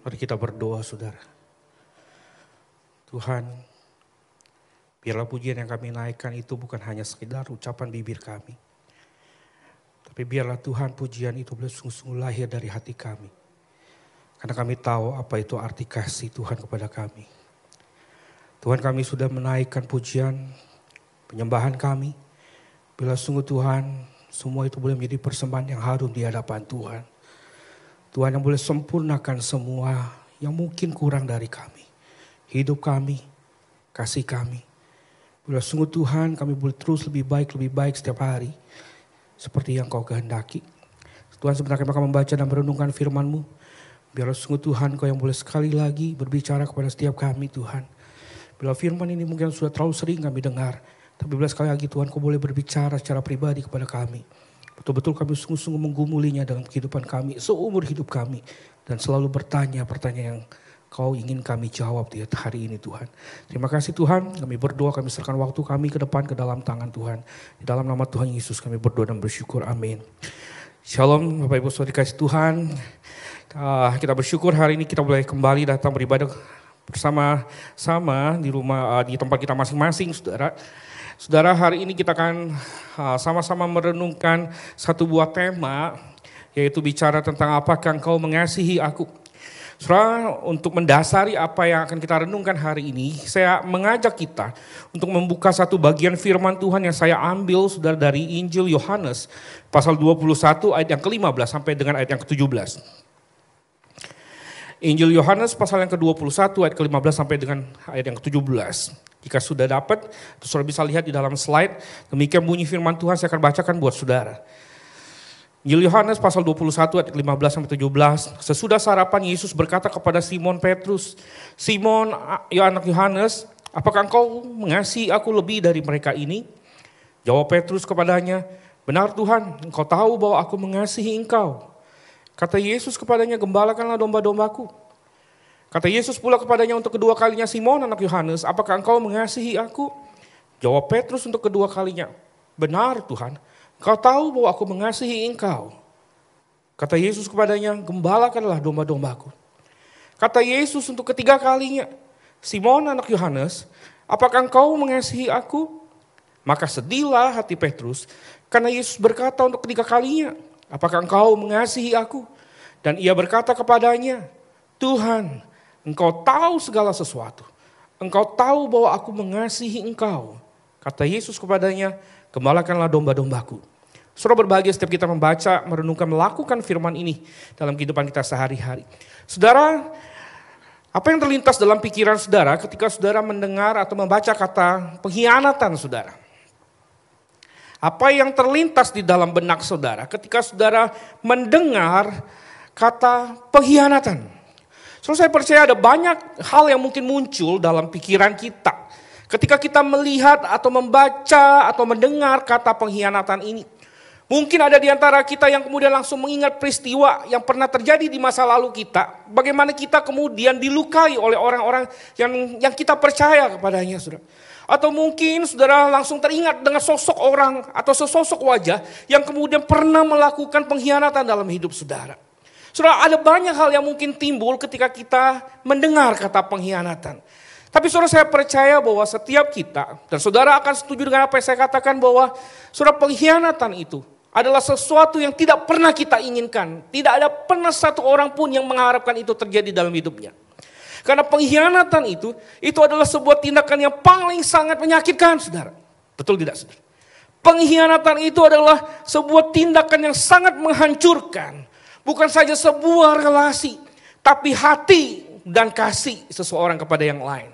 Mari kita berdoa saudara. Tuhan, biarlah pujian yang kami naikkan itu bukan hanya sekedar ucapan bibir kami. Tapi biarlah Tuhan pujian itu boleh sungguh-sungguh lahir dari hati kami. Karena kami tahu apa itu arti kasih Tuhan kepada kami. Tuhan kami sudah menaikkan pujian, penyembahan kami. Bila sungguh Tuhan, semua itu boleh menjadi persembahan yang harum di hadapan Tuhan. Tuhan yang boleh sempurnakan semua yang mungkin kurang dari kami. Hidup kami, kasih kami. Bila sungguh Tuhan kami boleh terus lebih baik, lebih baik setiap hari. Seperti yang kau kehendaki. Tuhan sebenarnya kami akan membaca dan merenungkan firman-Mu. Biarlah sungguh Tuhan kau yang boleh sekali lagi berbicara kepada setiap kami Tuhan. Bila firman ini mungkin sudah terlalu sering kami dengar. Tapi bila sekali lagi Tuhan kau boleh berbicara secara pribadi kepada kami. Betul-betul kami sungguh-sungguh menggumulinya dalam kehidupan kami, seumur hidup kami. Dan selalu bertanya pertanyaan yang kau ingin kami jawab di hari ini Tuhan. Terima kasih Tuhan, kami berdoa, kami serahkan waktu kami ke depan ke dalam tangan Tuhan. Di dalam nama Tuhan Yesus kami berdoa dan bersyukur, amin. Shalom Bapak Ibu Saudara dikasih Tuhan. Uh, kita bersyukur hari ini kita boleh kembali datang beribadah bersama-sama di rumah uh, di tempat kita masing-masing Saudara. Saudara, hari ini kita akan sama-sama merenungkan satu buah tema, yaitu bicara tentang apakah engkau mengasihi aku. Saudara, untuk mendasari apa yang akan kita renungkan hari ini, saya mengajak kita untuk membuka satu bagian firman Tuhan yang saya ambil saudara dari Injil Yohanes, pasal 21 ayat yang ke-15 sampai dengan ayat yang ke-17. Injil Yohanes pasal yang ke-21 ayat ke-15 sampai dengan ayat yang ke-17. Jika sudah dapat, saudara bisa lihat di dalam slide. Demikian bunyi firman Tuhan saya akan bacakan buat saudara. Injil Yohanes pasal 21 ayat 15 sampai 17. Sesudah sarapan Yesus berkata kepada Simon Petrus, "Simon, ya anak Yohanes, apakah engkau mengasihi aku lebih dari mereka ini?" Jawab Petrus kepadanya, "Benar Tuhan, engkau tahu bahwa aku mengasihi engkau." Kata Yesus kepadanya, "Gembalakanlah domba-dombaku." Kata Yesus pula kepadanya untuk kedua kalinya, Simon anak Yohanes, apakah engkau mengasihi aku? Jawab Petrus untuk kedua kalinya, benar Tuhan, kau tahu bahwa aku mengasihi engkau. Kata Yesus kepadanya, gembalakanlah domba-dombaku. Kata Yesus untuk ketiga kalinya, Simon anak Yohanes, apakah engkau mengasihi aku? Maka sedihlah hati Petrus, karena Yesus berkata untuk ketiga kalinya, apakah engkau mengasihi aku? Dan ia berkata kepadanya, Tuhan, Engkau tahu segala sesuatu. Engkau tahu bahwa aku mengasihi engkau. Kata Yesus kepadanya, gembalakanlah domba-dombaku. Saudara berbahagia setiap kita membaca, merenungkan, melakukan firman ini dalam kehidupan kita sehari-hari. Saudara, apa yang terlintas dalam pikiran saudara ketika saudara mendengar atau membaca kata pengkhianatan saudara? Apa yang terlintas di dalam benak saudara ketika saudara mendengar kata pengkhianatan? So saya percaya ada banyak hal yang mungkin muncul dalam pikiran kita. Ketika kita melihat atau membaca atau mendengar kata pengkhianatan ini. Mungkin ada di antara kita yang kemudian langsung mengingat peristiwa yang pernah terjadi di masa lalu kita. Bagaimana kita kemudian dilukai oleh orang-orang yang yang kita percaya kepadanya, saudara. Atau mungkin saudara langsung teringat dengan sosok orang atau sesosok wajah yang kemudian pernah melakukan pengkhianatan dalam hidup saudara. Saudara, ada banyak hal yang mungkin timbul ketika kita mendengar kata pengkhianatan. Tapi saudara saya percaya bahwa setiap kita, dan saudara akan setuju dengan apa yang saya katakan bahwa saudara pengkhianatan itu adalah sesuatu yang tidak pernah kita inginkan. Tidak ada pernah satu orang pun yang mengharapkan itu terjadi dalam hidupnya. Karena pengkhianatan itu, itu adalah sebuah tindakan yang paling sangat menyakitkan saudara. Betul tidak saudara? Pengkhianatan itu adalah sebuah tindakan yang sangat menghancurkan. Bukan saja sebuah relasi, tapi hati dan kasih seseorang kepada yang lain.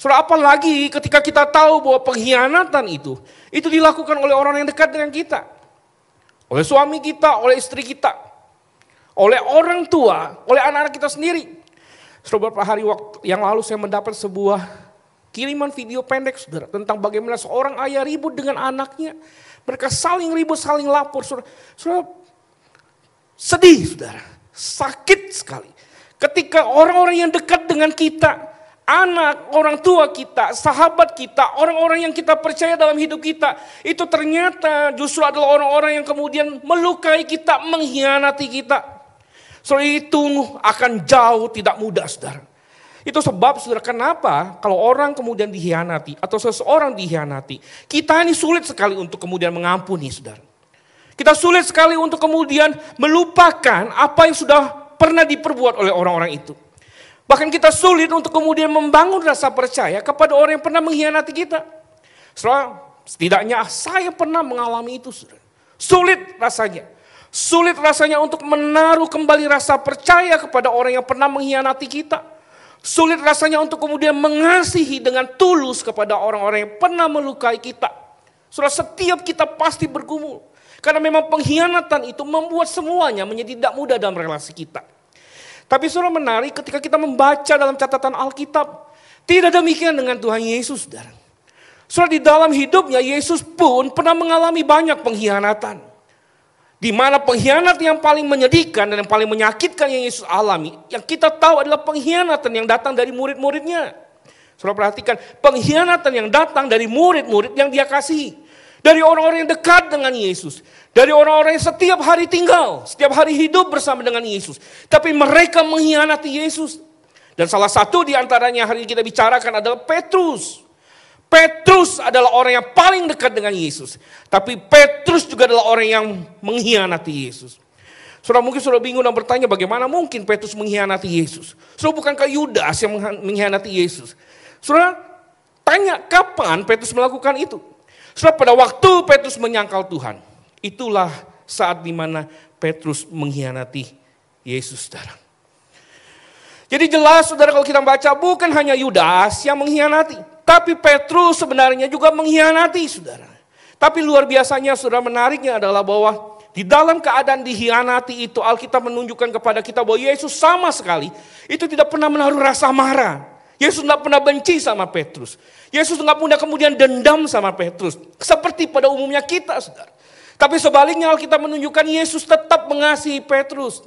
Saudara, apalagi ketika kita tahu bahwa pengkhianatan itu, itu dilakukan oleh orang yang dekat dengan kita. Oleh suami kita, oleh istri kita. Oleh orang tua, oleh anak-anak kita sendiri. Saudara, beberapa hari waktu yang lalu saya mendapat sebuah kiriman video pendek saudara. Tentang bagaimana seorang ayah ribut dengan anaknya. Mereka saling ribut, saling lapor. Saudara Sedih saudara, sakit sekali. Ketika orang-orang yang dekat dengan kita, anak, orang tua kita, sahabat kita, orang-orang yang kita percaya dalam hidup kita, itu ternyata justru adalah orang-orang yang kemudian melukai kita, mengkhianati kita. Saudara itu akan jauh tidak mudah saudara. Itu sebab saudara kenapa kalau orang kemudian dihianati atau seseorang dihianati. Kita ini sulit sekali untuk kemudian mengampuni saudara. Kita sulit sekali untuk kemudian melupakan apa yang sudah pernah diperbuat oleh orang-orang itu. Bahkan kita sulit untuk kemudian membangun rasa percaya kepada orang yang pernah mengkhianati kita. Saudara, setidaknya saya pernah mengalami itu. Sulit rasanya. Sulit rasanya untuk menaruh kembali rasa percaya kepada orang yang pernah mengkhianati kita. Sulit rasanya untuk kemudian mengasihi dengan tulus kepada orang-orang yang pernah melukai kita. Sudah setiap kita pasti bergumul. Karena memang pengkhianatan itu membuat semuanya menjadi tidak mudah dalam relasi kita. Tapi surah menarik ketika kita membaca dalam catatan Alkitab. Tidak demikian dengan Tuhan Yesus, saudara. Surah di dalam hidupnya Yesus pun pernah mengalami banyak pengkhianatan. Di mana pengkhianat yang paling menyedihkan dan yang paling menyakitkan yang Yesus alami, yang kita tahu adalah pengkhianatan yang datang dari murid-muridnya. Saudara perhatikan, pengkhianatan yang datang dari murid-murid yang dia kasih. Dari orang-orang yang dekat dengan Yesus. Dari orang-orang yang setiap hari tinggal, setiap hari hidup bersama dengan Yesus. Tapi mereka mengkhianati Yesus. Dan salah satu di antaranya hari ini kita bicarakan adalah Petrus. Petrus adalah orang yang paling dekat dengan Yesus. Tapi Petrus juga adalah orang yang mengkhianati Yesus. Saudara mungkin sudah bingung dan bertanya bagaimana mungkin Petrus mengkhianati Yesus. Saudara bukankah Yudas yang mengkhianati Yesus? Saudara tanya kapan Petrus melakukan itu? Saudara pada waktu Petrus menyangkal Tuhan. Itulah saat di mana Petrus mengkhianati Yesus saudara. Jadi jelas saudara kalau kita baca bukan hanya Yudas yang mengkhianati. Tapi Petrus sebenarnya juga mengkhianati saudara. Tapi luar biasanya saudara menariknya adalah bahwa di dalam keadaan dihianati itu Alkitab menunjukkan kepada kita bahwa Yesus sama sekali itu tidak pernah menaruh rasa marah. Yesus tidak pernah benci sama Petrus. Yesus tidak pernah kemudian dendam sama Petrus. Seperti pada umumnya kita saudara. Tapi sebaliknya Alkitab menunjukkan Yesus tetap mengasihi Petrus.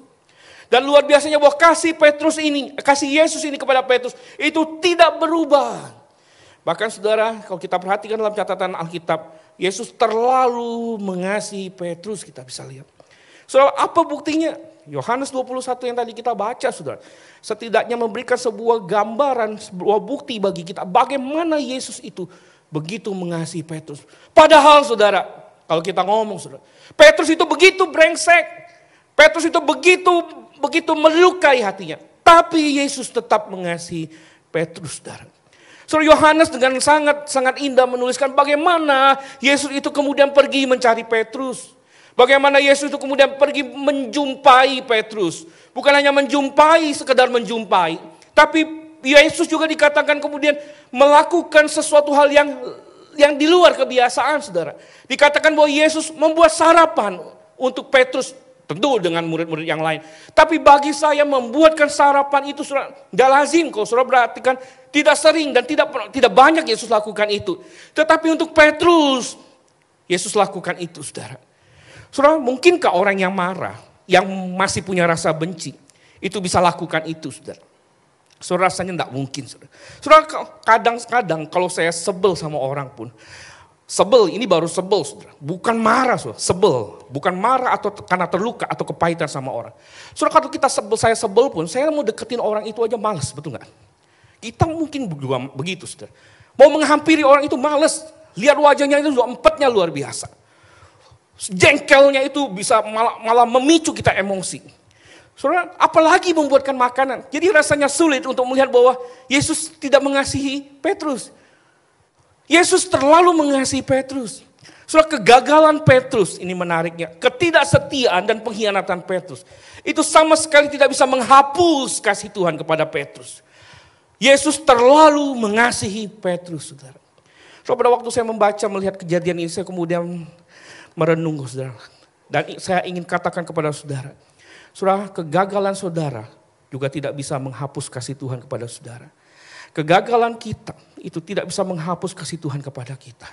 Dan luar biasanya bahwa kasih Petrus ini, kasih Yesus ini kepada Petrus itu tidak berubah. Bahkan saudara, kalau kita perhatikan dalam catatan Alkitab, Yesus terlalu mengasihi Petrus, kita bisa lihat. Saudara, apa buktinya? Yohanes 21 yang tadi kita baca, saudara. Setidaknya memberikan sebuah gambaran, sebuah bukti bagi kita. Bagaimana Yesus itu begitu mengasihi Petrus. Padahal saudara, kalau kita ngomong saudara. Petrus itu begitu brengsek. Petrus itu begitu begitu melukai hatinya. Tapi Yesus tetap mengasihi Petrus, saudara. Saudara Yohanes dengan sangat sangat indah menuliskan bagaimana Yesus itu kemudian pergi mencari Petrus. Bagaimana Yesus itu kemudian pergi menjumpai Petrus. Bukan hanya menjumpai, sekedar menjumpai. Tapi Yesus juga dikatakan kemudian melakukan sesuatu hal yang yang di luar kebiasaan saudara. Dikatakan bahwa Yesus membuat sarapan untuk Petrus Tentu dengan murid-murid yang lain. Tapi bagi saya membuatkan sarapan itu sudah tidak lazim. Kalau sudah perhatikan tidak sering dan tidak tidak banyak Yesus lakukan itu. Tetapi untuk Petrus, Yesus lakukan itu saudara. Saudara mungkinkah orang yang marah, yang masih punya rasa benci, itu bisa lakukan itu saudara. Saudara rasanya tidak mungkin saudara. Saudara kadang-kadang kalau saya sebel sama orang pun, Sebel, ini baru sebel, saudara. Bukan marah, saudara. Sebel. Bukan marah atau karena terluka atau kepahitan sama orang. Saudara, kalau kita sebel, saya sebel pun, saya mau deketin orang itu aja males, betul nggak? Kita mungkin begitu, saudara. Mau menghampiri orang itu males. Lihat wajahnya itu empatnya luar biasa. Jengkelnya itu bisa malah, malah memicu kita emosi. Saudara, apalagi membuatkan makanan. Jadi rasanya sulit untuk melihat bahwa Yesus tidak mengasihi Petrus. Yesus terlalu mengasihi Petrus. Soal kegagalan Petrus, ini menariknya. Ketidaksetiaan dan pengkhianatan Petrus. Itu sama sekali tidak bisa menghapus kasih Tuhan kepada Petrus. Yesus terlalu mengasihi Petrus, saudara. So, pada waktu saya membaca, melihat kejadian ini, saya kemudian merenung, saudara. Dan saya ingin katakan kepada saudara. Saudara, kegagalan saudara juga tidak bisa menghapus kasih Tuhan kepada saudara. Kegagalan kita itu tidak bisa menghapus kasih Tuhan kepada kita.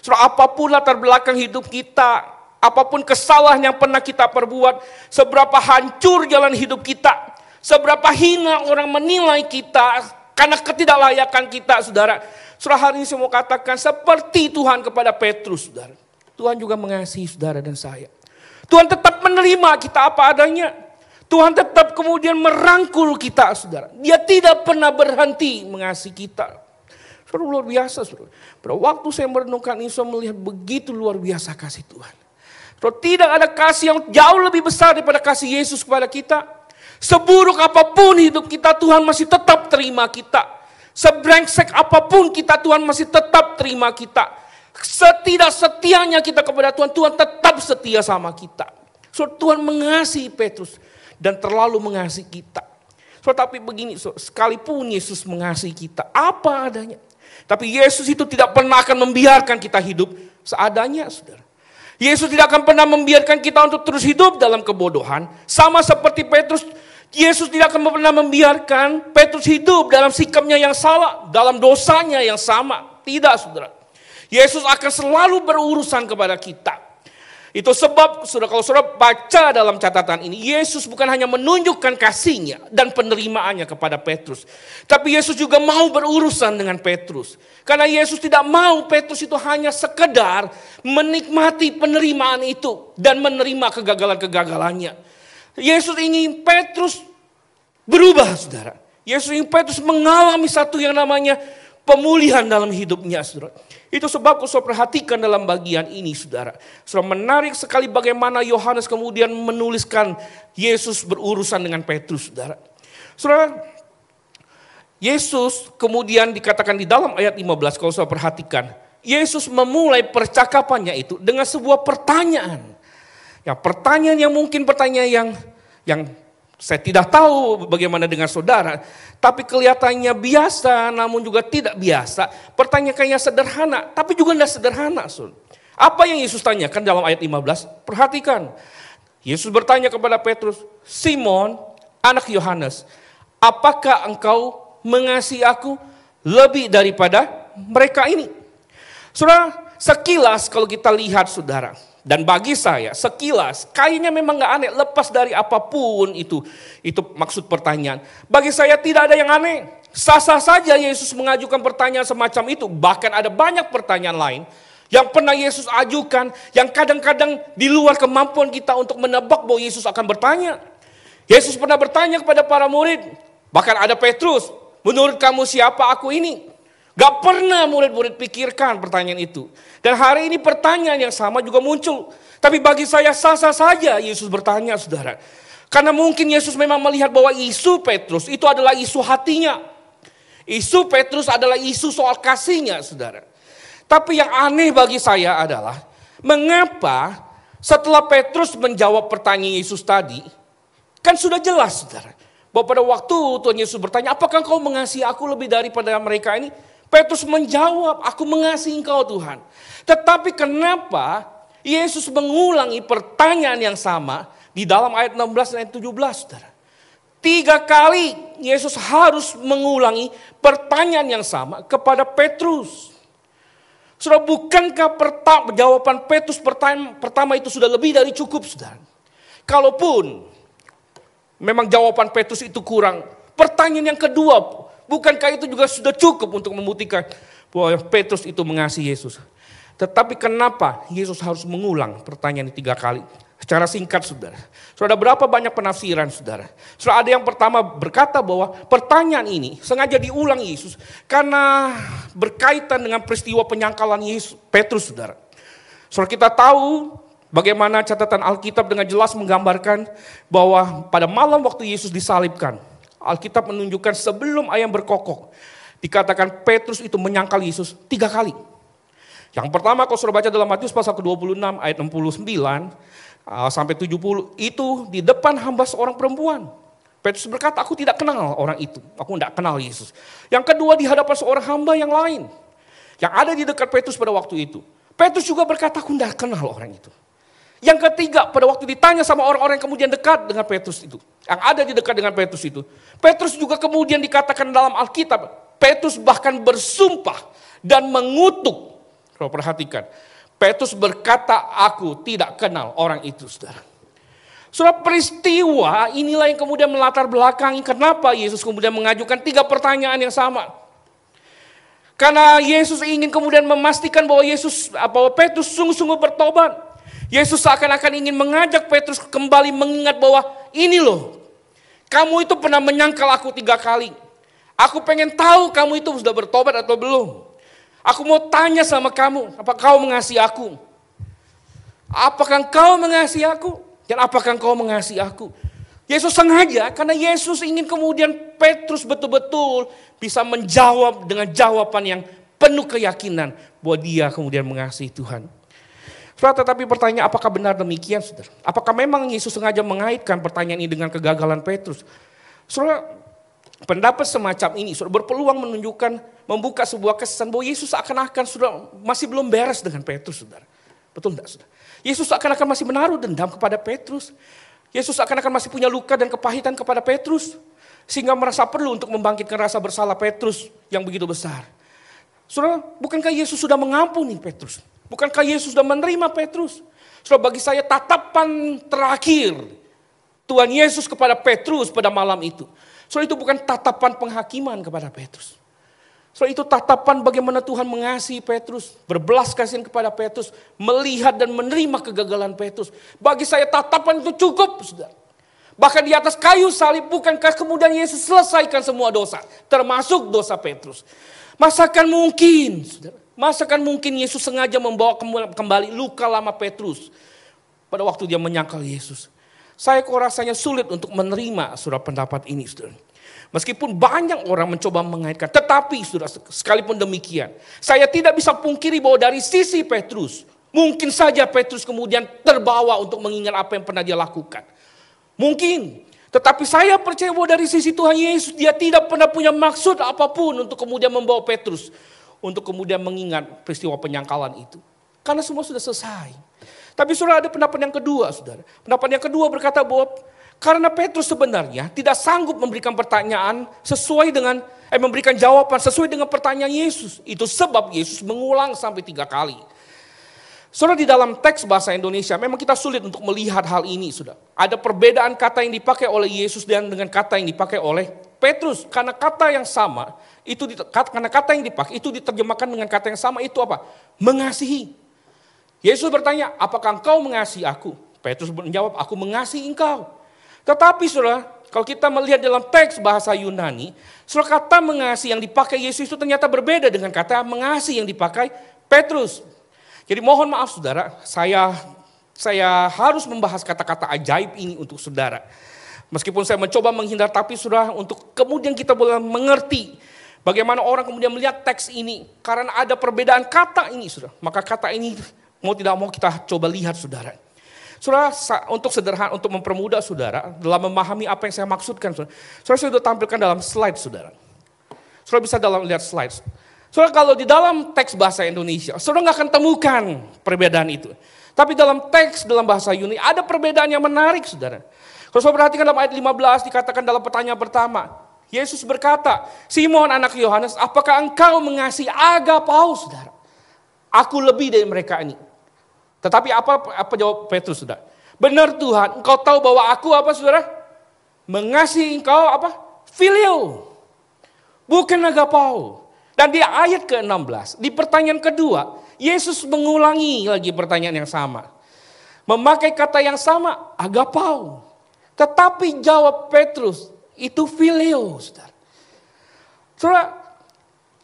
Saudara, apa pun latar belakang hidup kita, apa pun kesalahan yang pernah kita perbuat, seberapa hancur jalan hidup kita, seberapa hina orang menilai kita karena ketidaklayakan kita, saudara. Saudara, hari ini saya mau katakan seperti Tuhan kepada Petrus, saudara. Tuhan juga mengasihi saudara dan saya. Tuhan tetap menerima kita apa adanya. Tuhan tetap kemudian merangkul kita, saudara. Dia tidak pernah berhenti mengasihi kita. Saudara luar biasa, saudara. Pada waktu saya merenungkan ini, saya melihat begitu luar biasa kasih Tuhan. Saudara, tidak ada kasih yang jauh lebih besar daripada kasih Yesus kepada kita. Seburuk apa pun hidup kita, Tuhan masih tetap terima kita. Sebrengsek apa pun kita, Tuhan masih tetap terima kita. Setidak setianya kita kepada Tuhan, Tuhan tetap setia sama kita. So, Tuhan mengasihi Petrus dan terlalu mengasihi kita. So, tapi begini, so, sekalipun Yesus mengasihi kita, apa adanya. Tapi Yesus itu tidak pernah akan membiarkan kita hidup seadanya, saudara. Yesus tidak akan pernah membiarkan kita untuk terus hidup dalam kebodohan. Sama seperti Petrus, Yesus tidak akan pernah membiarkan Petrus hidup dalam sikapnya yang salah, dalam dosanya yang sama. Tidak, saudara. Yesus akan selalu berurusan kepada kita. Itu sebab sudah kalau saudara baca dalam catatan ini, Yesus bukan hanya menunjukkan kasihnya dan penerimaannya kepada Petrus. Tapi Yesus juga mau berurusan dengan Petrus. Karena Yesus tidak mau Petrus itu hanya sekedar menikmati penerimaan itu dan menerima kegagalan-kegagalannya. Yesus ingin Petrus berubah saudara. Yesus ingin Petrus mengalami satu yang namanya pemulihan dalam hidupnya saudara. Itu sebab saya perhatikan dalam bagian ini saudara. Saudara menarik sekali bagaimana Yohanes kemudian menuliskan Yesus berurusan dengan Petrus saudara. Saudara, Yesus kemudian dikatakan di dalam ayat 15 kalau saya perhatikan. Yesus memulai percakapannya itu dengan sebuah pertanyaan. Ya pertanyaan yang mungkin pertanyaan yang yang saya tidak tahu bagaimana dengan saudara, tapi kelihatannya biasa namun juga tidak biasa. Pertanyaannya sederhana, tapi juga tidak sederhana. Apa yang Yesus tanyakan dalam ayat 15? Perhatikan. Yesus bertanya kepada Petrus, Simon, anak Yohanes, apakah engkau mengasihi aku lebih daripada mereka ini? Saudara, sekilas kalau kita lihat saudara, dan bagi saya sekilas kayaknya memang nggak aneh lepas dari apa pun itu itu maksud pertanyaan. Bagi saya tidak ada yang aneh. Sah-sah saja Yesus mengajukan pertanyaan semacam itu. Bahkan ada banyak pertanyaan lain yang pernah Yesus ajukan yang kadang-kadang di luar kemampuan kita untuk menebak bahwa Yesus akan bertanya. Yesus pernah bertanya kepada para murid, bahkan ada Petrus, menurut kamu siapa aku ini? Gak pernah murid-murid pikirkan pertanyaan itu. Dan hari ini pertanyaan yang sama juga muncul. Tapi bagi saya sah-sah saja Yesus bertanya saudara. Karena mungkin Yesus memang melihat bahwa isu Petrus itu adalah isu hatinya. Isu Petrus adalah isu soal kasihnya saudara. Tapi yang aneh bagi saya adalah mengapa setelah Petrus menjawab pertanyaan Yesus tadi, kan sudah jelas saudara. Bahwa pada waktu Tuhan Yesus bertanya, apakah kau mengasihi aku lebih daripada mereka ini? Petrus menjawab, aku mengasihi engkau Tuhan. Tetapi kenapa Yesus mengulangi pertanyaan yang sama di dalam ayat 16 dan ayat 17, saudara. Tiga kali Yesus harus mengulangi pertanyaan yang sama kepada Petrus. Saudara, bukankah jawaban Petrus pertama, pertama itu sudah lebih dari cukup, saudara? Kalaupun memang jawaban Petrus itu kurang, pertanyaan yang kedua Bukankah itu juga sudah cukup untuk membuktikan bahwa Petrus itu mengasihi Yesus? Tetapi kenapa Yesus harus mengulang pertanyaan ini tiga kali? Secara singkat saudara. Sudah berapa banyak penafsiran saudara? Sudah ada yang pertama berkata bahwa pertanyaan ini sengaja diulang Yesus. Karena berkaitan dengan peristiwa penyangkalan Yesus, Petrus saudara. Saudara kita tahu bagaimana catatan Alkitab dengan jelas menggambarkan bahwa pada malam waktu Yesus disalibkan. Alkitab menunjukkan sebelum ayam berkokok. Dikatakan Petrus itu menyangkal Yesus tiga kali. Yang pertama kalau sudah baca dalam Matius pasal ke-26 ayat 69 uh, sampai 70 itu di depan hamba seorang perempuan. Petrus berkata, aku tidak kenal orang itu. Aku tidak kenal Yesus. Yang kedua di hadapan seorang hamba yang lain. Yang ada di dekat Petrus pada waktu itu. Petrus juga berkata, aku tidak kenal orang itu. Yang ketiga, pada waktu ditanya sama orang-orang yang kemudian dekat dengan Petrus itu, yang ada di dekat dengan Petrus itu, Petrus juga kemudian dikatakan dalam Alkitab, Petrus bahkan bersumpah dan mengutuk. Kalau perhatikan, Petrus berkata, aku tidak kenal orang itu, saudara. Saudara peristiwa inilah yang kemudian melatar belakangi kenapa Yesus kemudian mengajukan tiga pertanyaan yang sama. Karena Yesus ingin kemudian memastikan bahwa Yesus, bahwa Petrus sungguh-sungguh bertobat. Yesus seakan-akan ingin mengajak Petrus kembali mengingat bahwa ini loh, kamu itu pernah menyangkal aku tiga kali. Aku pengen tahu kamu itu sudah bertobat atau belum. Aku mau tanya sama kamu, apa kau mengasihi aku? Apakah kau mengasihi aku? Dan apakah kau mengasihi aku? Yesus sengaja karena Yesus ingin kemudian Petrus betul-betul bisa menjawab dengan jawaban yang penuh keyakinan bahwa dia kemudian mengasihi Tuhan. Saudara, tetapi pertanyaan apakah benar demikian, saudara? Apakah memang Yesus sengaja mengaitkan pertanyaan ini dengan kegagalan Petrus? Saudara, pendapat semacam ini saudara berpeluang menunjukkan, membuka sebuah kesan bahwa Yesus akan-akan sudah masih belum beres dengan Petrus, saudara. Betul tidak, saudara? Yesus akan-akan masih menaruh dendam kepada Petrus. Yesus akan-akan masih punya luka dan kepahitan kepada Petrus. Sehingga merasa perlu untuk membangkitkan rasa bersalah Petrus yang begitu besar. Saudara, bukankah Yesus sudah mengampuni Petrus? Bukankah Yesus sudah menerima Petrus? Saudara, bagi saya tatapan terakhir Tuhan Yesus kepada Petrus pada malam itu. Saudara, itu bukan tatapan penghakiman kepada Petrus. Saudara, itu tatapan bagaimana Tuhan mengasihi Petrus, berbelas kasihan kepada Petrus, melihat dan menerima kegagalan Petrus. Bagi saya tatapan itu cukup, Saudara. Bahkan di atas kayu salib bukankah kemudian Yesus selesaikan semua dosa, termasuk dosa Petrus. Masakan mungkin, saudara, masakan mungkin Yesus sengaja membawa kembali luka lama Petrus pada waktu dia menyangkal Yesus. Saya kok rasanya sulit untuk menerima surat pendapat ini, saudara. Meskipun banyak orang mencoba mengaitkan, tetapi sudah sekalipun demikian, saya tidak bisa pungkiri bahwa dari sisi Petrus, mungkin saja Petrus kemudian terbawa untuk mengingat apa yang pernah dia lakukan. Mungkin tetapi saya percaya bahwa dari sisi Tuhan Yesus dia tidak pernah punya maksud apa pun untuk kemudian membawa Petrus untuk kemudian mengingat peristiwa penyangkalan itu. Karena semua sudah selesai. Tapi saudara ada pendapat yang kedua saudara. Pendapat yang kedua berkata bahwa karena Petrus sebenarnya tidak sanggup memberikan pertanyaan sesuai dengan eh memberikan jawaban sesuai dengan pertanyaan Yesus. Itu sebab Yesus mengulang sampai tiga kali. Saudara di dalam teks bahasa Indonesia memang kita sulit untuk melihat hal ini sudah. Ada perbedaan kata yang dipakai oleh Yesus dan dengan kata yang dipakai oleh Petrus. Karena kata yang sama itu karena kata yang dipakai itu diterjemahkan dengan kata yang sama itu apa? Mengasihi. Yesus bertanya, apakah engkau mengasihi aku? Petrus menjawab, aku mengasihi engkau. Tetapi saudara, kalau kita melihat dalam teks bahasa Yunani, saudara kata mengasihi yang dipakai Yesus itu ternyata berbeda dengan kata mengasihi yang dipakai Petrus. Jadi mohon maaf saudara, saya saya harus membahas kata-kata ajaib ini untuk saudara. Meskipun saya mencoba menghindar, tapi sudah untuk kemudian kita boleh mengerti bagaimana orang kemudian melihat teks ini. Karena ada perbedaan kata ini, sudah. Maka kata ini mau tidak mau kita coba lihat, saudara. Saudara, untuk sederhana, untuk mempermudah saudara dalam memahami apa yang saya maksudkan, saudara. Saudara sudah tampilkan dalam slide, saudara. Saudara bisa dalam lihat slide. Saudara kalau di dalam teks bahasa Indonesia, saudara nggak akan temukan perbedaan itu. Tapi dalam teks dalam bahasa Yunani ada perbedaan yang menarik saudara. Kalau saudara perhatikan dalam ayat 15 dikatakan dalam pertanyaan pertama. Yesus berkata, Simon anak Yohanes, apakah engkau mengasihi agapau saudara? Aku lebih dari mereka ini. Tetapi apa apa jawab Petrus saudara? Benar Tuhan, engkau tahu bahwa aku apa saudara? Mengasihi engkau apa? Filio. Bukan agapau. Dan di ayat ke-16, di pertanyaan kedua, Yesus mengulangi lagi pertanyaan yang sama. Memakai kata yang sama, agapau. Tetapi jawab Petrus, itu filio, saudara. Saudara,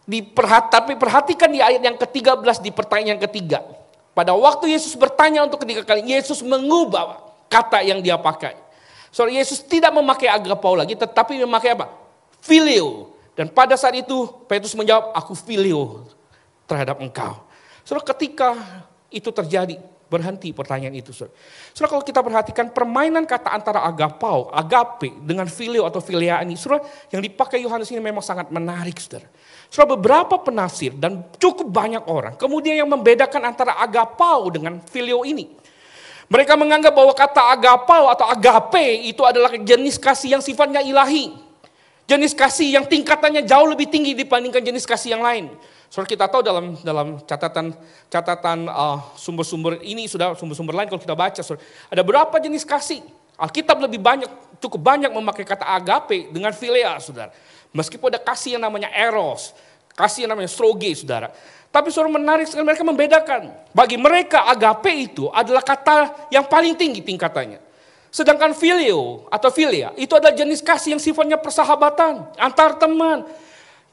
diperhat, tapi perhatikan di ayat yang ke-13 di pertanyaan ketiga. Pada waktu Yesus bertanya untuk ketiga kali, Yesus mengubah kata yang dia pakai. Saudara, Yesus tidak memakai agapau lagi, tetapi memakai apa? Filio. Dan pada saat itu Petrus menjawab, aku filio terhadap engkau. Saudara ketika itu terjadi, berhenti pertanyaan itu. Saudara. saudara kalau kita perhatikan permainan kata antara agapau, agape dengan filio atau filia ini, saudara yang dipakai Yohanes ini memang sangat menarik saudara. Saudara beberapa penafsir dan cukup banyak orang kemudian yang membedakan antara agapau dengan filio ini. Mereka menganggap bahwa kata agapau atau agape itu adalah jenis kasih yang sifatnya ilahi. Jenis kasih yang tingkatannya jauh lebih tinggi dibandingkan jenis kasih yang lain. Soalnya kita tahu dalam dalam catatan catatan uh, sumber-sumber ini sudah sumber-sumber lain kalau kita baca, saudara, ada berapa jenis kasih? Alkitab lebih banyak, cukup banyak memakai kata agape dengan philia, saudara. Meskipun ada kasih yang namanya eros, Kasih yang namanya stroge, saudara. Tapi saudara menarik sekali mereka membedakan. Bagi mereka agape itu adalah kata yang paling tinggi tingkatannya. Sedangkan filio atau filia itu adalah jenis kasih yang sifatnya persahabatan antar teman.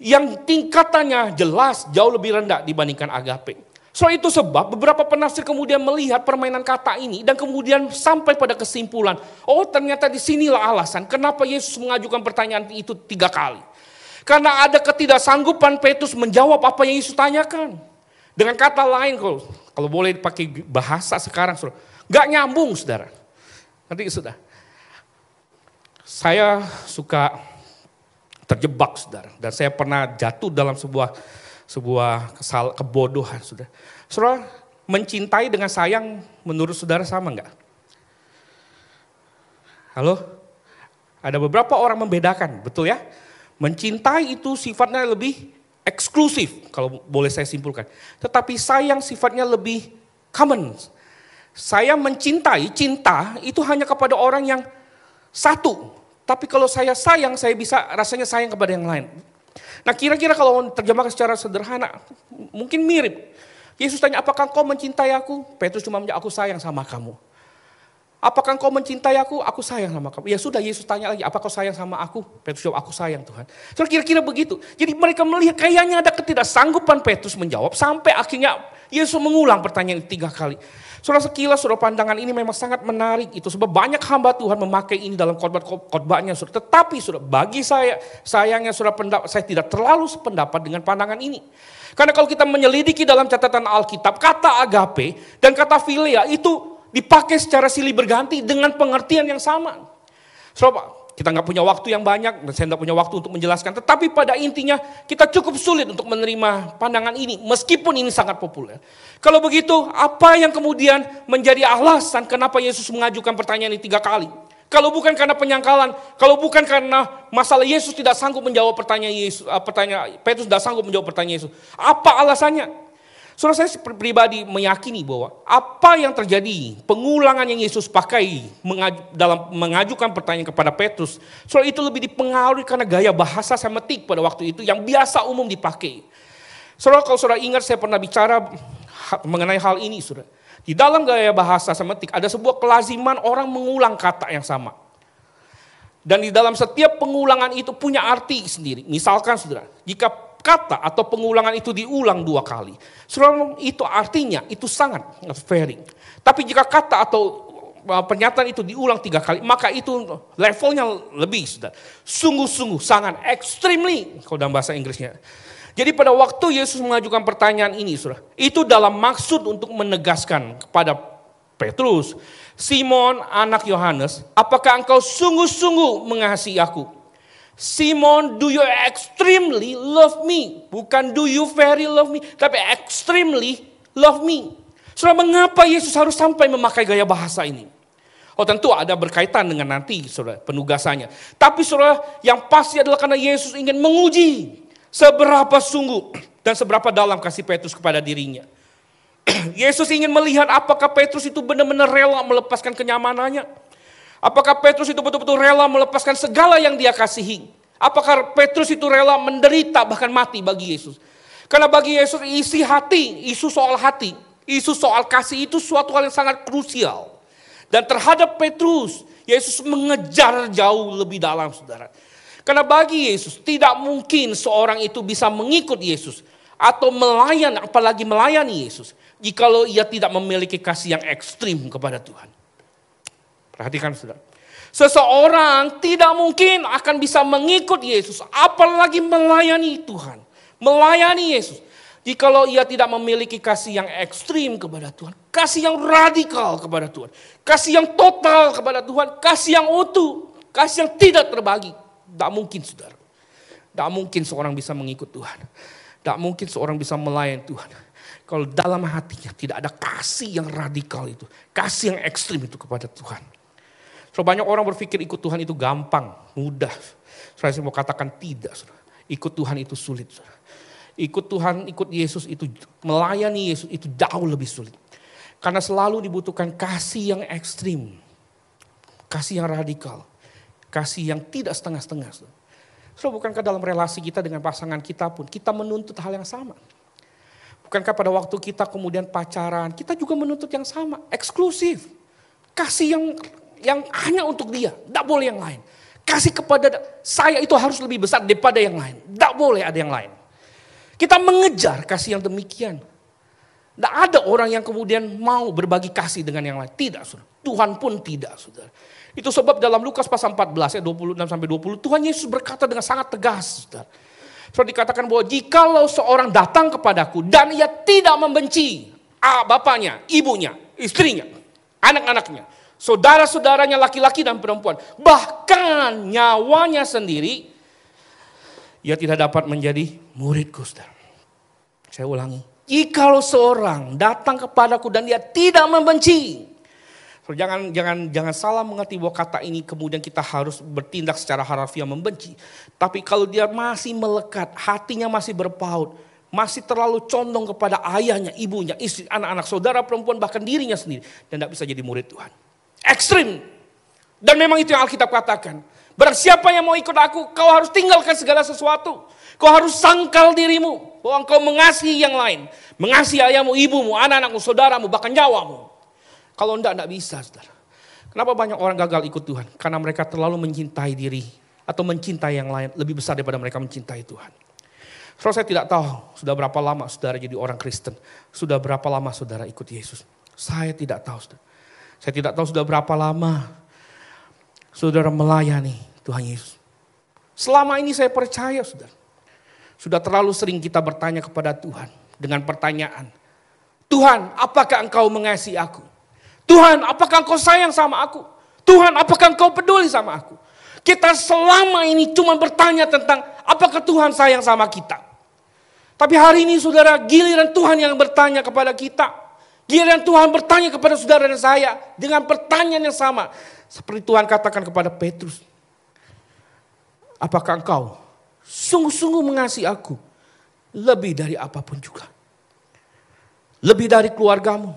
Yang tingkatannya jelas jauh lebih rendah dibandingkan agape. So itu sebab beberapa penafsir kemudian melihat permainan kata ini dan kemudian sampai pada kesimpulan, oh ternyata di sinilah alasan kenapa Yesus mengajukan pertanyaan itu tiga kali. Karena ada ketidaksanggupan Petrus menjawab apa yang Yesus tanyakan. Dengan kata lain, kalau, kalau boleh pakai bahasa sekarang, saudara, gak nyambung saudara. Nanti sudah. Saya suka terjebak saudara. Dan saya pernah jatuh dalam sebuah sebuah kesal, kebodohan saudara. Saudara, mencintai dengan sayang menurut saudara sama enggak? Halo? Ada beberapa orang membedakan, betul ya? Mencintai itu sifatnya lebih eksklusif, kalau boleh saya simpulkan. Tetapi sayang sifatnya lebih common. Saya mencintai, cinta itu hanya kepada orang yang satu. Tapi kalau saya sayang, saya bisa rasanya sayang kepada yang lain. Nah kira-kira kalau terjemahkan secara sederhana, mungkin mirip. Yesus tanya, apakah kau mencintai aku? Petrus cuma menjawab, aku sayang sama kamu. Apakah kau mencintai aku? Aku sayang sama kamu. Ya sudah Yesus tanya lagi, apakah kau sayang sama aku? Petrus jawab, aku sayang Tuhan. So kira-kira begitu. Jadi mereka melihat kayaknya ada ketidaksanggupan Petrus menjawab. Sampai akhirnya Yesus mengulang pertanyaan tiga kali. Saudara sekilas, saudara pandangan ini memang sangat menarik itu. Sebab banyak hamba Tuhan memakai ini dalam khotbah-khotbahnya. Saudara. Tetapi saudara, bagi saya, sayangnya saudara pendapat, saya tidak terlalu sependapat dengan pandangan ini. Karena kalau kita menyelidiki dalam catatan Alkitab, kata agape dan kata filia itu dipakai secara silih berganti dengan pengertian yang sama. So, kita nggak punya waktu yang banyak dan saya nggak punya waktu untuk menjelaskan. Tetapi pada intinya kita cukup sulit untuk menerima pandangan ini meskipun ini sangat populer. Kalau begitu apa yang kemudian menjadi alasan kenapa Yesus mengajukan pertanyaan ini tiga kali? Kalau bukan karena penyangkalan, kalau bukan karena masalah Yesus tidak sanggup menjawab pertanyaan Yesus, eh, pertanyaan Petrus tidak sanggup menjawab pertanyaan Yesus. Apa alasannya? Saudara saya pribadi meyakini bahwa apa yang terjadi, pengulangan yang Yesus pakai dalam mengajukan pertanyaan kepada Petrus, saudara itu lebih dipengaruhi karena gaya bahasa semetik pada waktu itu yang biasa umum dipakai. Saudara kalau saudara ingat saya pernah bicara mengenai hal ini saudara. Di dalam gaya bahasa semetik ada sebuah kelaziman orang mengulang kata yang sama. Dan di dalam setiap pengulangan itu punya arti sendiri. Misalkan saudara, jika kata atau pengulangan itu diulang dua kali. Saudara, itu artinya itu sangat very. Tapi jika kata atau uh, pernyataan itu diulang tiga kali, maka itu levelnya lebih, sudah. Sungguh-sungguh, sangat extremely, kalau dalam bahasa Inggrisnya. Jadi pada waktu Yesus mengajukan pertanyaan ini, saudara, itu dalam maksud untuk menegaskan kepada Petrus, Simon anak Yohanes, apakah engkau sungguh-sungguh mengasihi aku? Simon, do you extremely love me? Bukan do you very love me, tapi extremely love me. Saudara, mengapa Yesus harus sampai memakai gaya bahasa ini? Oh tentu ada berkaitan dengan nanti saudara penugasannya. Tapi saudara yang pasti adalah karena Yesus ingin menguji seberapa sungguh dan seberapa dalam kasih Petrus kepada dirinya. Yesus ingin melihat apakah Petrus itu benar-benar rela melepaskan kenyamanannya. Apakah Petrus itu betul-betul rela melepaskan segala yang dia kasihi? Apakah Petrus itu rela menderita bahkan mati bagi Yesus? Karena bagi Yesus isi hati, isu soal hati, isu soal kasih itu suatu hal yang sangat krusial. Dan terhadap Petrus, Yesus mengejar jauh lebih dalam saudara. Karena bagi Yesus tidak mungkin seorang itu bisa mengikut Yesus atau melayan apalagi melayani Yesus jikalau ia tidak memiliki kasih yang ekstrim kepada Tuhan. Perhatikan saudara. Seseorang tidak mungkin akan bisa mengikut Yesus, apalagi melayani Tuhan. Melayani Yesus. Jikalau ia tidak memiliki kasih yang ekstrim kepada Tuhan. Kasih yang radikal kepada Tuhan. Kasih yang total kepada Tuhan. Kasih yang utuh. Kasih yang tidak terbagi. Tidak mungkin saudara. Tidak mungkin seorang bisa mengikut Tuhan. Tidak mungkin seorang bisa melayani Tuhan. Kalau dalam hatinya tidak ada kasih yang radikal itu. Kasih yang ekstrim itu kepada Tuhan. So banyak orang berpikir ikut Tuhan itu gampang, mudah. Saya mau katakan tidak. Ikut Tuhan itu sulit. Ikut Tuhan, ikut Yesus itu melayani Yesus itu jauh lebih sulit. Karena selalu dibutuhkan kasih yang ekstrim. Kasih yang radikal. Kasih yang tidak setengah-setengah. So, bukankah dalam relasi kita dengan pasangan kita pun, kita menuntut hal yang sama? Bukankah pada waktu kita kemudian pacaran, kita juga menuntut yang sama, eksklusif. Kasih yang yang hanya untuk dia, tidak boleh yang lain. Kasih kepada saya itu harus lebih besar daripada yang lain. Tidak boleh ada yang lain. Kita mengejar kasih yang demikian. Tidak ada orang yang kemudian mau berbagi kasih dengan yang lain. Tidak, saudara. Tuhan pun tidak, saudara. Itu sebab dalam Lukas pasal 14 ya 26 sampai 20 Tuhan Yesus berkata dengan sangat tegas. Saudara. So dikatakan bahwa jikalau seorang datang kepadaku dan ia tidak membenci ah, bapaknya, ibunya, istrinya, anak-anaknya, saudara-saudaranya laki-laki dan perempuan, bahkan nyawanya sendiri, ia tidak dapat menjadi muridku. Saudara. Saya ulangi, jikalau seorang datang kepadaku dan dia tidak membenci So, jangan jangan jangan salah mengerti bahwa kata ini kemudian kita harus bertindak secara harafiah membenci. Tapi kalau dia masih melekat, hatinya masih berpaut, masih terlalu condong kepada ayahnya, ibunya, istri, anak-anak, saudara perempuan, bahkan dirinya sendiri. Dan tidak bisa jadi murid Tuhan. Ekstrim. Dan memang itu yang Alkitab katakan. Barang siapa yang mau ikut aku, kau harus tinggalkan segala sesuatu. Kau harus sangkal dirimu. Bahwa engkau mengasihi yang lain. Mengasihi ayahmu, ibumu, anak-anakmu, saudaramu, bahkan nyawamu. Kalau enggak, enggak bisa saudara. Kenapa banyak orang gagal ikut Tuhan? Karena mereka terlalu mencintai diri atau mencintai yang lain lebih besar daripada mereka mencintai Tuhan. Saudara saya tidak tahu sudah berapa lama saudara jadi orang Kristen. Sudah berapa lama saudara ikut Yesus. Saya tidak tahu saudara. Saya tidak tahu sudah berapa lama saudara melayani Tuhan Yesus. Selama ini saya percaya saudara. Sudah terlalu sering kita bertanya kepada Tuhan dengan pertanyaan. Tuhan apakah engkau mengasihi aku? Tuhan, apakah engkau sayang sama aku? Tuhan, apakah engkau peduli sama aku? Kita selama ini cuma bertanya tentang apakah Tuhan sayang sama kita. Tapi hari ini saudara, giliran Tuhan yang bertanya kepada kita. Giliran Tuhan bertanya kepada saudara dan saya dengan pertanyaan yang sama. Seperti Tuhan katakan kepada Petrus. Apakah engkau sungguh-sungguh mengasihi aku lebih dari apa pun juga? Lebih dari keluargamu,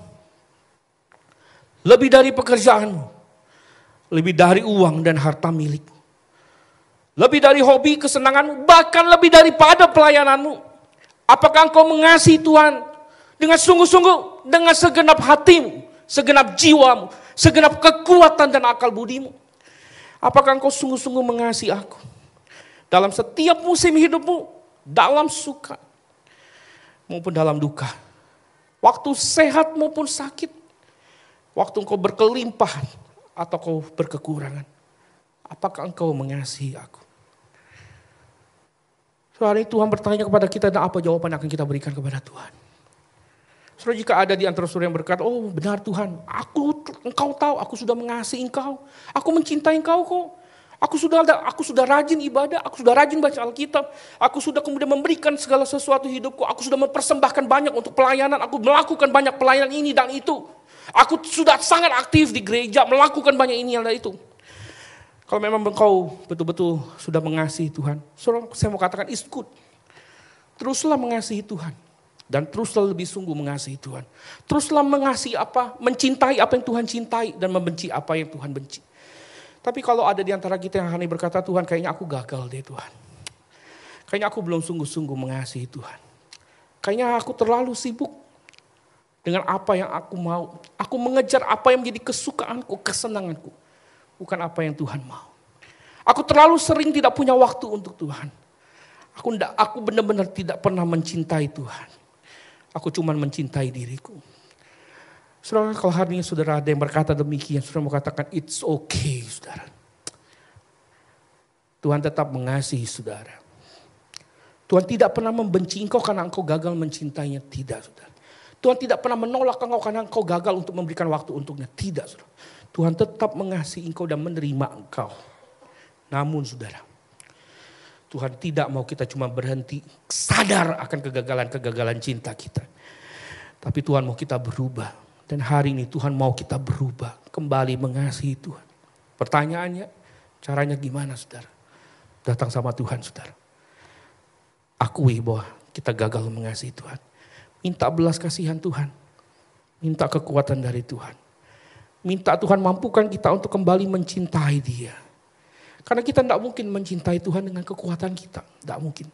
lebih dari pekerjaanmu. Lebih dari uang dan harta milikmu. Lebih dari hobi, kesenanganmu. Bahkan lebih daripada pelayananmu. Apakah engkau mengasihi Tuhan dengan sungguh-sungguh. Dengan segenap hatimu. Segenap jiwamu. Segenap kekuatan dan akal budimu. Apakah engkau sungguh-sungguh mengasihi aku. Dalam setiap musim hidupmu. Dalam suka. Maupun dalam duka. Waktu sehat maupun sakit Waktu engkau berkelimpahan atau kau berkekurangan. Apakah engkau mengasihi aku? Soalnya Tuhan bertanya kepada kita dan apa jawaban yang akan kita berikan kepada Tuhan. Saudara jika ada di antara saudara yang berkata, oh benar Tuhan, aku engkau tahu, aku sudah mengasihi engkau. Aku mencintai engkau kok. Aku sudah aku sudah rajin ibadah, aku sudah rajin baca Alkitab, aku sudah kemudian memberikan segala sesuatu hidupku, aku sudah mempersembahkan banyak untuk pelayanan, aku melakukan banyak pelayanan ini dan itu. Aku sudah sangat aktif di gereja, melakukan banyak ini dan itu. Kalau memang engkau betul-betul sudah mengasihi Tuhan, saya mau katakan it's good. Teruslah mengasihi Tuhan. Dan teruslah lebih sungguh mengasihi Tuhan. Teruslah mengasihi apa, mencintai apa yang Tuhan cintai dan membenci apa yang Tuhan benci. Tapi kalau ada di antara kita yang hanya berkata, Tuhan kayaknya aku gagal deh Tuhan. Kayaknya aku belum sungguh-sungguh mengasihi Tuhan. Kayaknya aku terlalu sibuk dengan apa yang aku mau. Aku mengejar apa yang menjadi kesukaanku, kesenanganku. Bukan apa yang Tuhan mau. Aku terlalu sering tidak punya waktu untuk Tuhan. Aku aku benar-benar tidak pernah mencintai Tuhan. Aku cuma mencintai diriku. Saudara, kalau hari ini saudara ada yang berkata demikian, saudara mau katakan it's okay, saudara. Tuhan tetap mengasihi saudara. Tuhan tidak pernah membenci engkau karena engkau gagal mencintainya. Tidak, saudara. Tuhan tidak pernah menolak engkau karena engkau gagal untuk memberikan waktu untuknya. Tidak, saudara. Tuhan tetap mengasihi engkau dan menerima engkau. Namun, saudara, Tuhan tidak mau kita cuma berhenti sadar akan kegagalan-kegagalan cinta kita. Tapi Tuhan mau kita berubah dan hari ini Tuhan mau kita berubah, kembali mengasihi Tuhan. Pertanyaannya, caranya gimana saudara? Datang sama Tuhan saudara. Akui bahwa kita gagal mengasihi Tuhan. Minta belas kasihan Tuhan. Minta kekuatan dari Tuhan. Minta Tuhan mampukan kita untuk kembali mencintai dia. Karena kita tidak mungkin mencintai Tuhan dengan kekuatan kita. Tidak mungkin.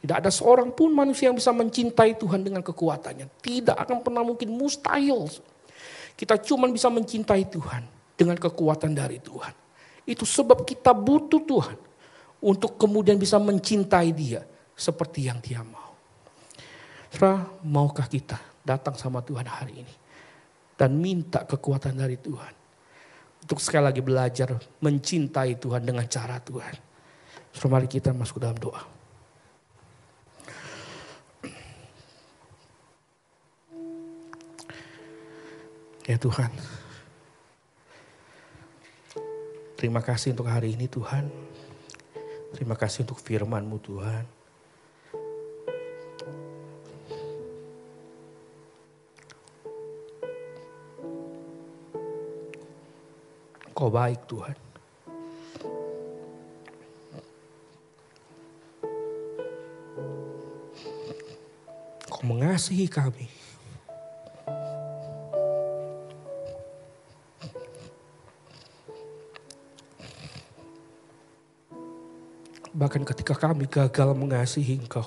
Tidak ada seorang pun manusia yang bisa mencintai Tuhan dengan kekuatannya. Tidak akan pernah mungkin mustahil. Kita cuma bisa mencintai Tuhan dengan kekuatan dari Tuhan. Itu sebab kita butuh Tuhan untuk kemudian bisa mencintai dia seperti yang dia mau. Saudara, maukah kita datang sama Tuhan hari ini dan minta kekuatan dari Tuhan untuk sekali lagi belajar mencintai Tuhan dengan cara Tuhan. So, mari kita masuk dalam doa. Ya Tuhan, terima kasih untuk hari ini Tuhan. Terima kasih untuk firman-Mu Tuhan. Kau baik Tuhan. Kau mengasihi kami. Bahkan ketika kami gagal mengasihi Engkau,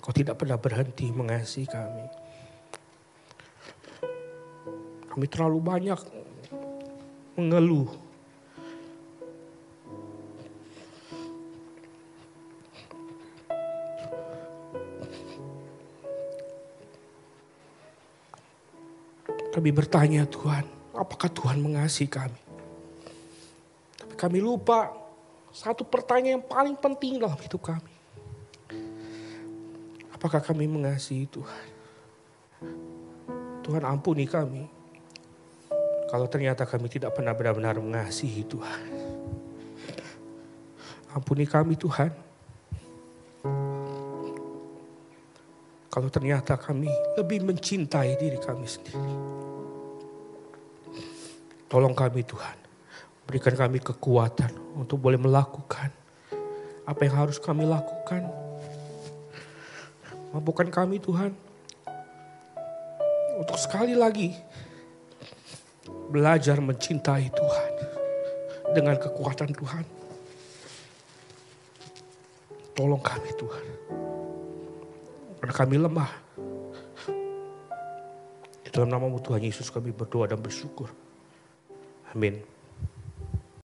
Kau tidak pernah berhenti mengasihi kami. Kami terlalu banyak mengeluh. Kami bertanya Tuhan, apakah Tuhan mengasihi kami? Tapi kami lupa satu pertanyaan yang paling penting dalam hidup kami. Apakah kami mengasihi Tuhan? Tuhan ampuni kami kalau ternyata kami tidak pernah benar-benar mengasihi Tuhan. Ampuni kami Tuhan. Kalau ternyata kami lebih mencintai diri kami sendiri. Tolong kami Tuhan. Berikan kami kekuatan untuk boleh melakukan apa yang harus kami lakukan. Mampukan kami Tuhan. Untuk sekali lagi belajar mencintai Tuhan dengan kekuatan Tuhan. Tolong kami Tuhan. Karena kami lemah. Dalam nama Tuhan Yesus kami berdoa dan bersyukur. Amin.